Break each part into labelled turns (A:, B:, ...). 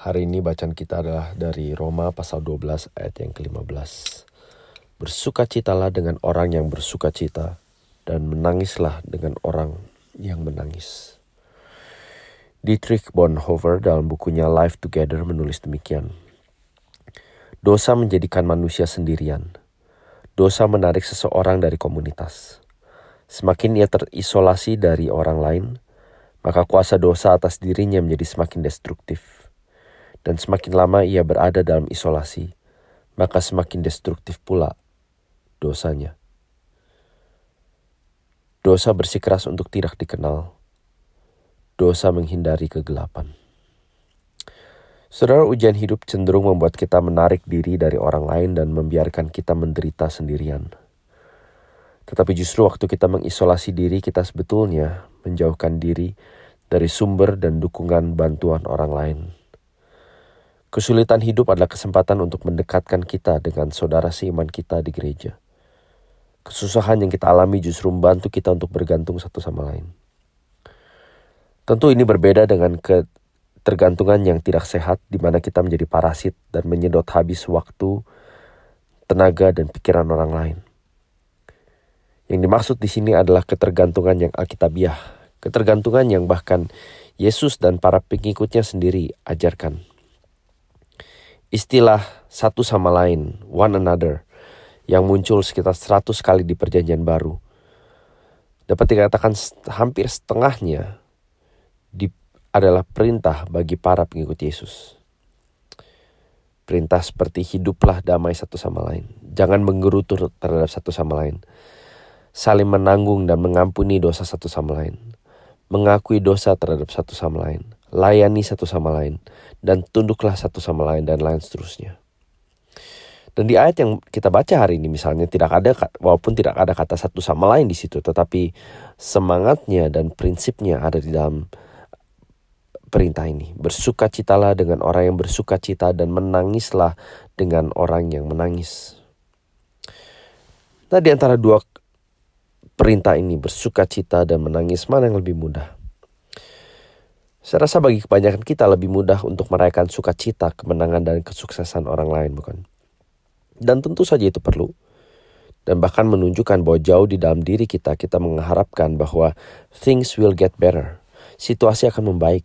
A: Hari ini bacaan kita adalah dari Roma pasal 12 ayat yang ke-15. Bersukacitalah dengan orang yang bersukacita dan menangislah dengan orang yang menangis. Dietrich Bonhoeffer dalam bukunya Life Together menulis demikian. Dosa menjadikan manusia sendirian. Dosa menarik seseorang dari komunitas. Semakin ia terisolasi dari orang lain, maka kuasa dosa atas dirinya menjadi semakin destruktif dan semakin lama ia berada dalam isolasi, maka semakin destruktif pula dosanya. Dosa bersikeras untuk tidak dikenal. Dosa menghindari kegelapan. Saudara, ujian hidup cenderung membuat kita menarik diri dari orang lain dan membiarkan kita menderita sendirian. Tetapi justru waktu kita mengisolasi diri, kita sebetulnya menjauhkan diri dari sumber dan dukungan bantuan orang lain. Kesulitan hidup adalah kesempatan untuk mendekatkan kita dengan saudara seiman kita di gereja. Kesusahan yang kita alami justru membantu kita untuk bergantung satu sama lain. Tentu ini berbeda dengan ketergantungan yang tidak sehat di mana kita menjadi parasit dan menyedot habis waktu, tenaga, dan pikiran orang lain. Yang dimaksud di sini adalah ketergantungan yang alkitabiah, ketergantungan yang bahkan Yesus dan para pengikutnya sendiri ajarkan. Istilah satu sama lain, one another, yang muncul sekitar 100 kali di perjanjian baru, dapat dikatakan hampir setengahnya di, adalah perintah bagi para pengikut Yesus. Perintah seperti hiduplah damai satu sama lain. Jangan menggerutu terhadap satu sama lain. Saling menanggung dan mengampuni dosa satu sama lain. Mengakui dosa terhadap satu sama lain layani satu sama lain, dan tunduklah satu sama lain, dan lain seterusnya. Dan di ayat yang kita baca hari ini misalnya tidak ada walaupun tidak ada kata satu sama lain di situ tetapi semangatnya dan prinsipnya ada di dalam perintah ini. Bersukacitalah dengan orang yang bersukacita dan menangislah dengan orang yang menangis. Nah di antara dua perintah ini bersukacita dan menangis mana yang lebih mudah? Saya rasa bagi kebanyakan kita lebih mudah untuk merayakan sukacita, kemenangan, dan kesuksesan orang lain, bukan? Dan tentu saja itu perlu. Dan bahkan menunjukkan bahwa jauh di dalam diri kita, kita mengharapkan bahwa things will get better. Situasi akan membaik.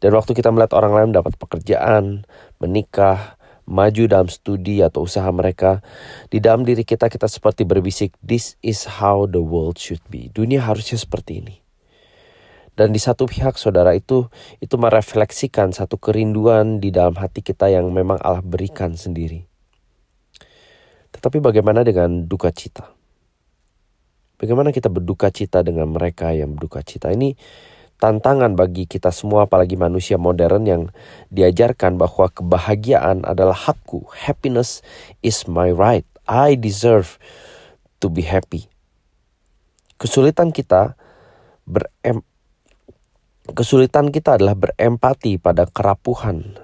A: Dan waktu kita melihat orang lain dapat pekerjaan, menikah, maju dalam studi atau usaha mereka, di dalam diri kita kita seperti berbisik, this is how the world should be. Dunia harusnya seperti ini. Dan di satu pihak saudara itu itu merefleksikan satu kerinduan di dalam hati kita yang memang Allah berikan sendiri. Tetapi bagaimana dengan duka cita? Bagaimana kita berduka cita dengan mereka yang berduka cita? Ini tantangan bagi kita semua apalagi manusia modern yang diajarkan bahwa kebahagiaan adalah hakku. Happiness is my right. I deserve to be happy. Kesulitan kita Kesulitan kita adalah berempati pada kerapuhan,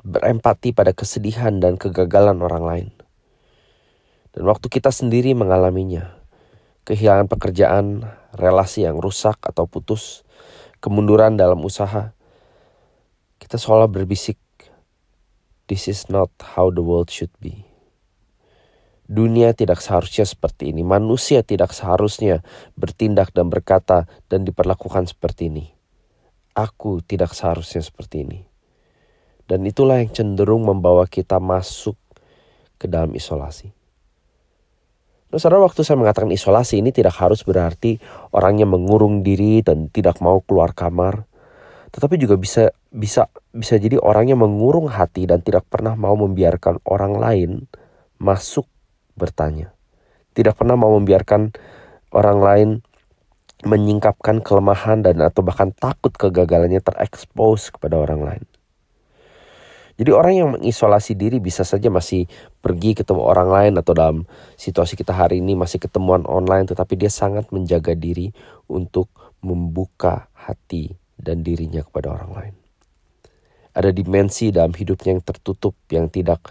A: berempati pada kesedihan dan kegagalan orang lain. Dan waktu kita sendiri mengalaminya, kehilangan pekerjaan, relasi yang rusak atau putus, kemunduran dalam usaha, kita seolah berbisik, "This is not how the world should be." Dunia tidak seharusnya seperti ini. Manusia tidak seharusnya bertindak dan berkata dan diperlakukan seperti ini. Aku tidak seharusnya seperti ini. Dan itulah yang cenderung membawa kita masuk ke dalam isolasi. Nah, saudara, waktu saya mengatakan isolasi ini tidak harus berarti orangnya mengurung diri dan tidak mau keluar kamar. Tetapi juga bisa bisa bisa jadi orangnya mengurung hati dan tidak pernah mau membiarkan orang lain masuk bertanya. Tidak pernah mau membiarkan orang lain menyingkapkan kelemahan dan atau bahkan takut kegagalannya terekspos kepada orang lain. Jadi orang yang mengisolasi diri bisa saja masih pergi ketemu orang lain atau dalam situasi kita hari ini masih ketemuan online tetapi dia sangat menjaga diri untuk membuka hati dan dirinya kepada orang lain. Ada dimensi dalam hidupnya yang tertutup yang tidak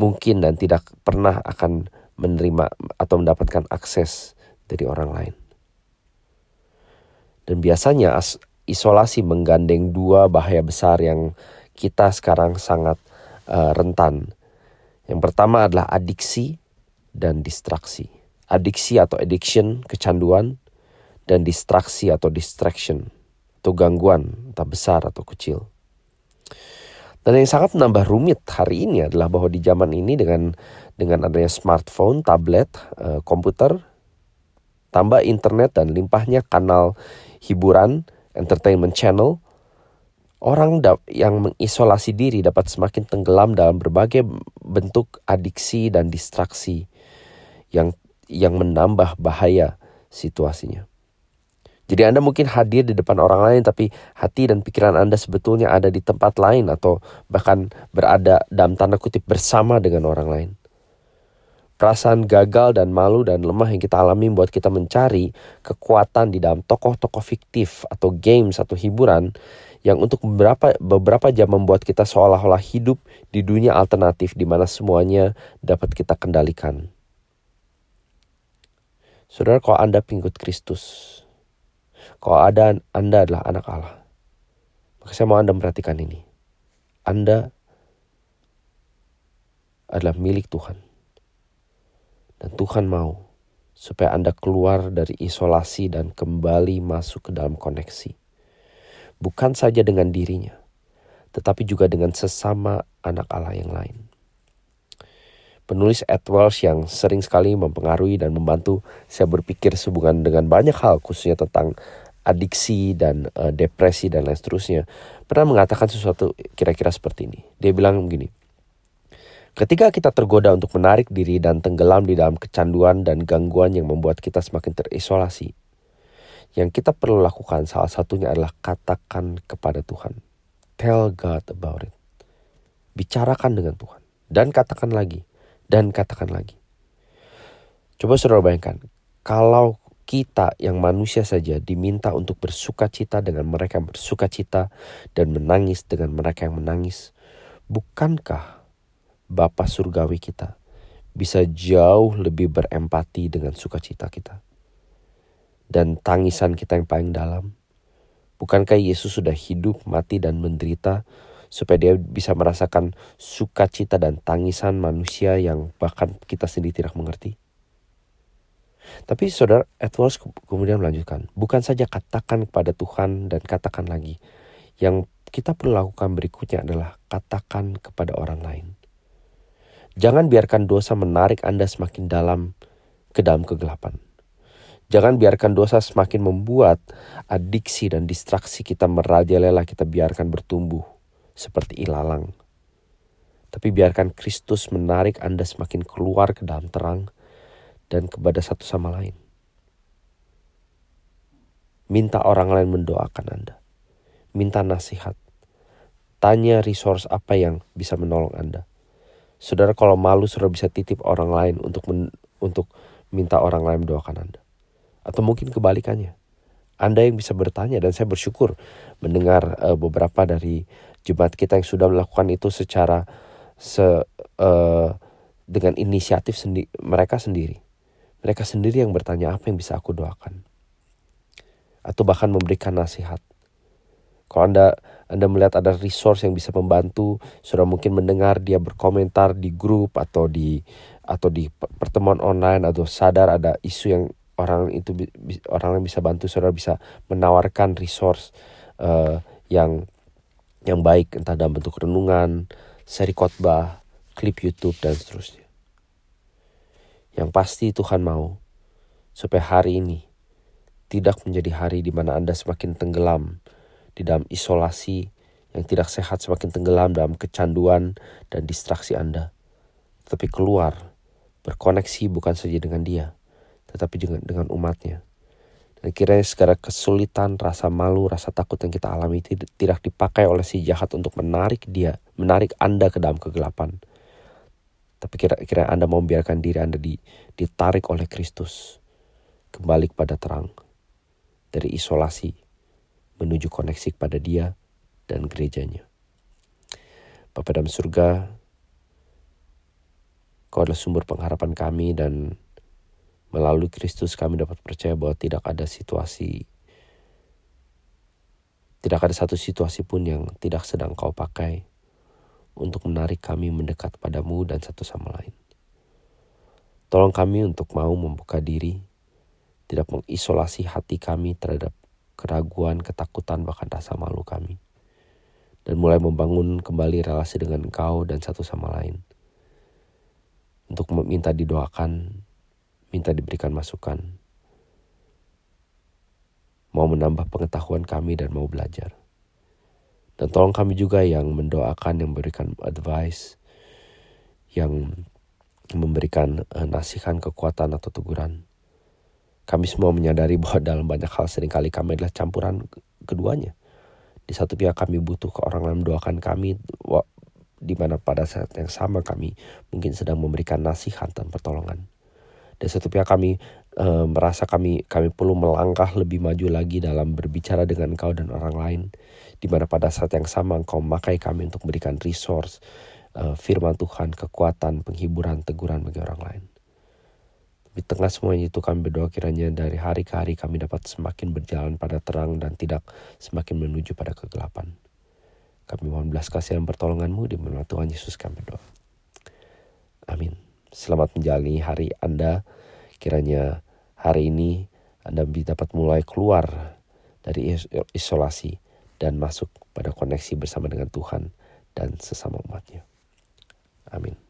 A: mungkin dan tidak pernah akan menerima atau mendapatkan akses dari orang lain. Dan biasanya isolasi menggandeng dua bahaya besar yang kita sekarang sangat uh, rentan. Yang pertama adalah adiksi dan distraksi. Adiksi atau addiction, kecanduan, dan distraksi atau distraction, atau gangguan, entah besar atau kecil. Dan yang sangat menambah rumit hari ini adalah bahwa di zaman ini dengan dengan adanya smartphone, tablet, uh, komputer, tambah internet dan limpahnya kanal hiburan, entertainment channel, orang yang mengisolasi diri dapat semakin tenggelam dalam berbagai bentuk adiksi dan distraksi yang yang menambah bahaya situasinya. Jadi Anda mungkin hadir di depan orang lain tapi hati dan pikiran Anda sebetulnya ada di tempat lain atau bahkan berada dalam tanda kutip bersama dengan orang lain. Perasaan gagal dan malu dan lemah yang kita alami membuat kita mencari kekuatan di dalam tokoh-tokoh fiktif atau games atau hiburan yang untuk beberapa beberapa jam membuat kita seolah-olah hidup di dunia alternatif di mana semuanya dapat kita kendalikan. Saudara, kalau Anda pengikut Kristus, kalau ada Anda adalah anak Allah. Maka saya mau Anda memperhatikan ini. Anda adalah milik Tuhan. Dan Tuhan mau supaya Anda keluar dari isolasi dan kembali masuk ke dalam koneksi. Bukan saja dengan dirinya, tetapi juga dengan sesama anak Allah yang lain. Penulis Edwards yang sering sekali mempengaruhi dan membantu saya berpikir sehubungan dengan banyak hal khususnya tentang adiksi dan uh, depresi dan lain seterusnya pernah mengatakan sesuatu kira-kira seperti ini. Dia bilang begini. Ketika kita tergoda untuk menarik diri dan tenggelam di dalam kecanduan dan gangguan yang membuat kita semakin terisolasi, yang kita perlu lakukan salah satunya adalah katakan kepada Tuhan. Tell God about it. Bicarakan dengan Tuhan. Dan katakan lagi. Dan katakan lagi. Coba saudara bayangkan. Kalau kita yang manusia saja diminta untuk bersuka cita dengan mereka yang bersuka cita dan menangis dengan mereka yang menangis. Bukankah Bapa Surgawi kita bisa jauh lebih berempati dengan sukacita kita? Dan tangisan kita yang paling dalam. Bukankah Yesus sudah hidup, mati, dan menderita supaya dia bisa merasakan sukacita dan tangisan manusia yang bahkan kita sendiri tidak mengerti? Tapi saudara Edwards kemudian melanjutkan, bukan saja katakan kepada Tuhan dan katakan lagi. Yang kita perlu lakukan berikutnya adalah katakan kepada orang lain. Jangan biarkan dosa menarik Anda semakin dalam ke dalam kegelapan. Jangan biarkan dosa semakin membuat adiksi dan distraksi kita merajalela kita biarkan bertumbuh seperti ilalang. Tapi biarkan Kristus menarik Anda semakin keluar ke dalam terang dan kepada satu sama lain. Minta orang lain mendoakan Anda. Minta nasihat. Tanya resource apa yang bisa menolong Anda. Saudara kalau malu saudara bisa titip orang lain untuk men, untuk minta orang lain mendoakan Anda. Atau mungkin kebalikannya. Anda yang bisa bertanya dan saya bersyukur mendengar uh, beberapa dari jemaat kita yang sudah melakukan itu secara se uh, dengan inisiatif sendi mereka sendiri. Mereka sendiri yang bertanya apa yang bisa aku doakan. Atau bahkan memberikan nasihat. Kalau Anda Anda melihat ada resource yang bisa membantu, sudah mungkin mendengar dia berkomentar di grup atau di atau di pertemuan online atau sadar ada isu yang orang itu orang yang bisa bantu saudara bisa menawarkan resource uh, yang yang baik entah dalam bentuk renungan, seri khotbah, klip YouTube dan seterusnya. Yang pasti Tuhan mau supaya hari ini tidak menjadi hari di mana Anda semakin tenggelam di dalam isolasi yang tidak sehat, semakin tenggelam dalam kecanduan dan distraksi Anda. Tetapi keluar, berkoneksi bukan saja dengan dia, tetapi juga dengan umatnya. Dan kiranya segala kesulitan, rasa malu, rasa takut yang kita alami tidak dipakai oleh si jahat untuk menarik dia, menarik Anda ke dalam kegelapan. Tapi kira-kira Anda mau membiarkan diri Anda ditarik oleh Kristus. Kembali kepada terang. Dari isolasi menuju koneksi kepada Dia dan gerejanya. Bapak dalam surga, Kau adalah sumber pengharapan kami dan melalui Kristus kami dapat percaya bahwa tidak ada situasi Tidak ada satu situasi pun yang tidak sedang kau pakai untuk menarik kami mendekat padamu dan satu sama lain. Tolong kami untuk mau membuka diri, tidak mengisolasi hati kami terhadap keraguan, ketakutan, bahkan rasa malu kami. Dan mulai membangun kembali relasi dengan engkau dan satu sama lain. Untuk meminta didoakan, minta diberikan masukan. Mau menambah pengetahuan kami dan mau belajar. Dan tolong kami juga yang mendoakan, yang memberikan advice, yang memberikan uh, nasihat, kekuatan atau teguran. Kami semua menyadari bahwa dalam banyak hal sering kali kami adalah campuran keduanya. Di satu pihak kami butuh ke orang lain mendoakan kami, di mana pada saat yang sama kami mungkin sedang memberikan nasihat dan pertolongan. Di satu kami e, merasa kami kami perlu melangkah lebih maju lagi dalam berbicara dengan engkau dan orang lain. Di mana pada saat yang sama engkau memakai kami untuk memberikan resource, uh, firman Tuhan, kekuatan, penghiburan, teguran bagi orang lain. Di tengah semuanya itu kami berdoa kiranya dari hari ke hari kami dapat semakin berjalan pada terang dan tidak semakin menuju pada kegelapan. Kami mohon belas kasih dan pertolonganmu di nama Tuhan Yesus kami berdoa. Amin. Selamat menjalani hari Anda. Kiranya hari ini Anda dapat mulai keluar dari isolasi dan masuk pada koneksi bersama dengan Tuhan dan sesama umatnya. Amin.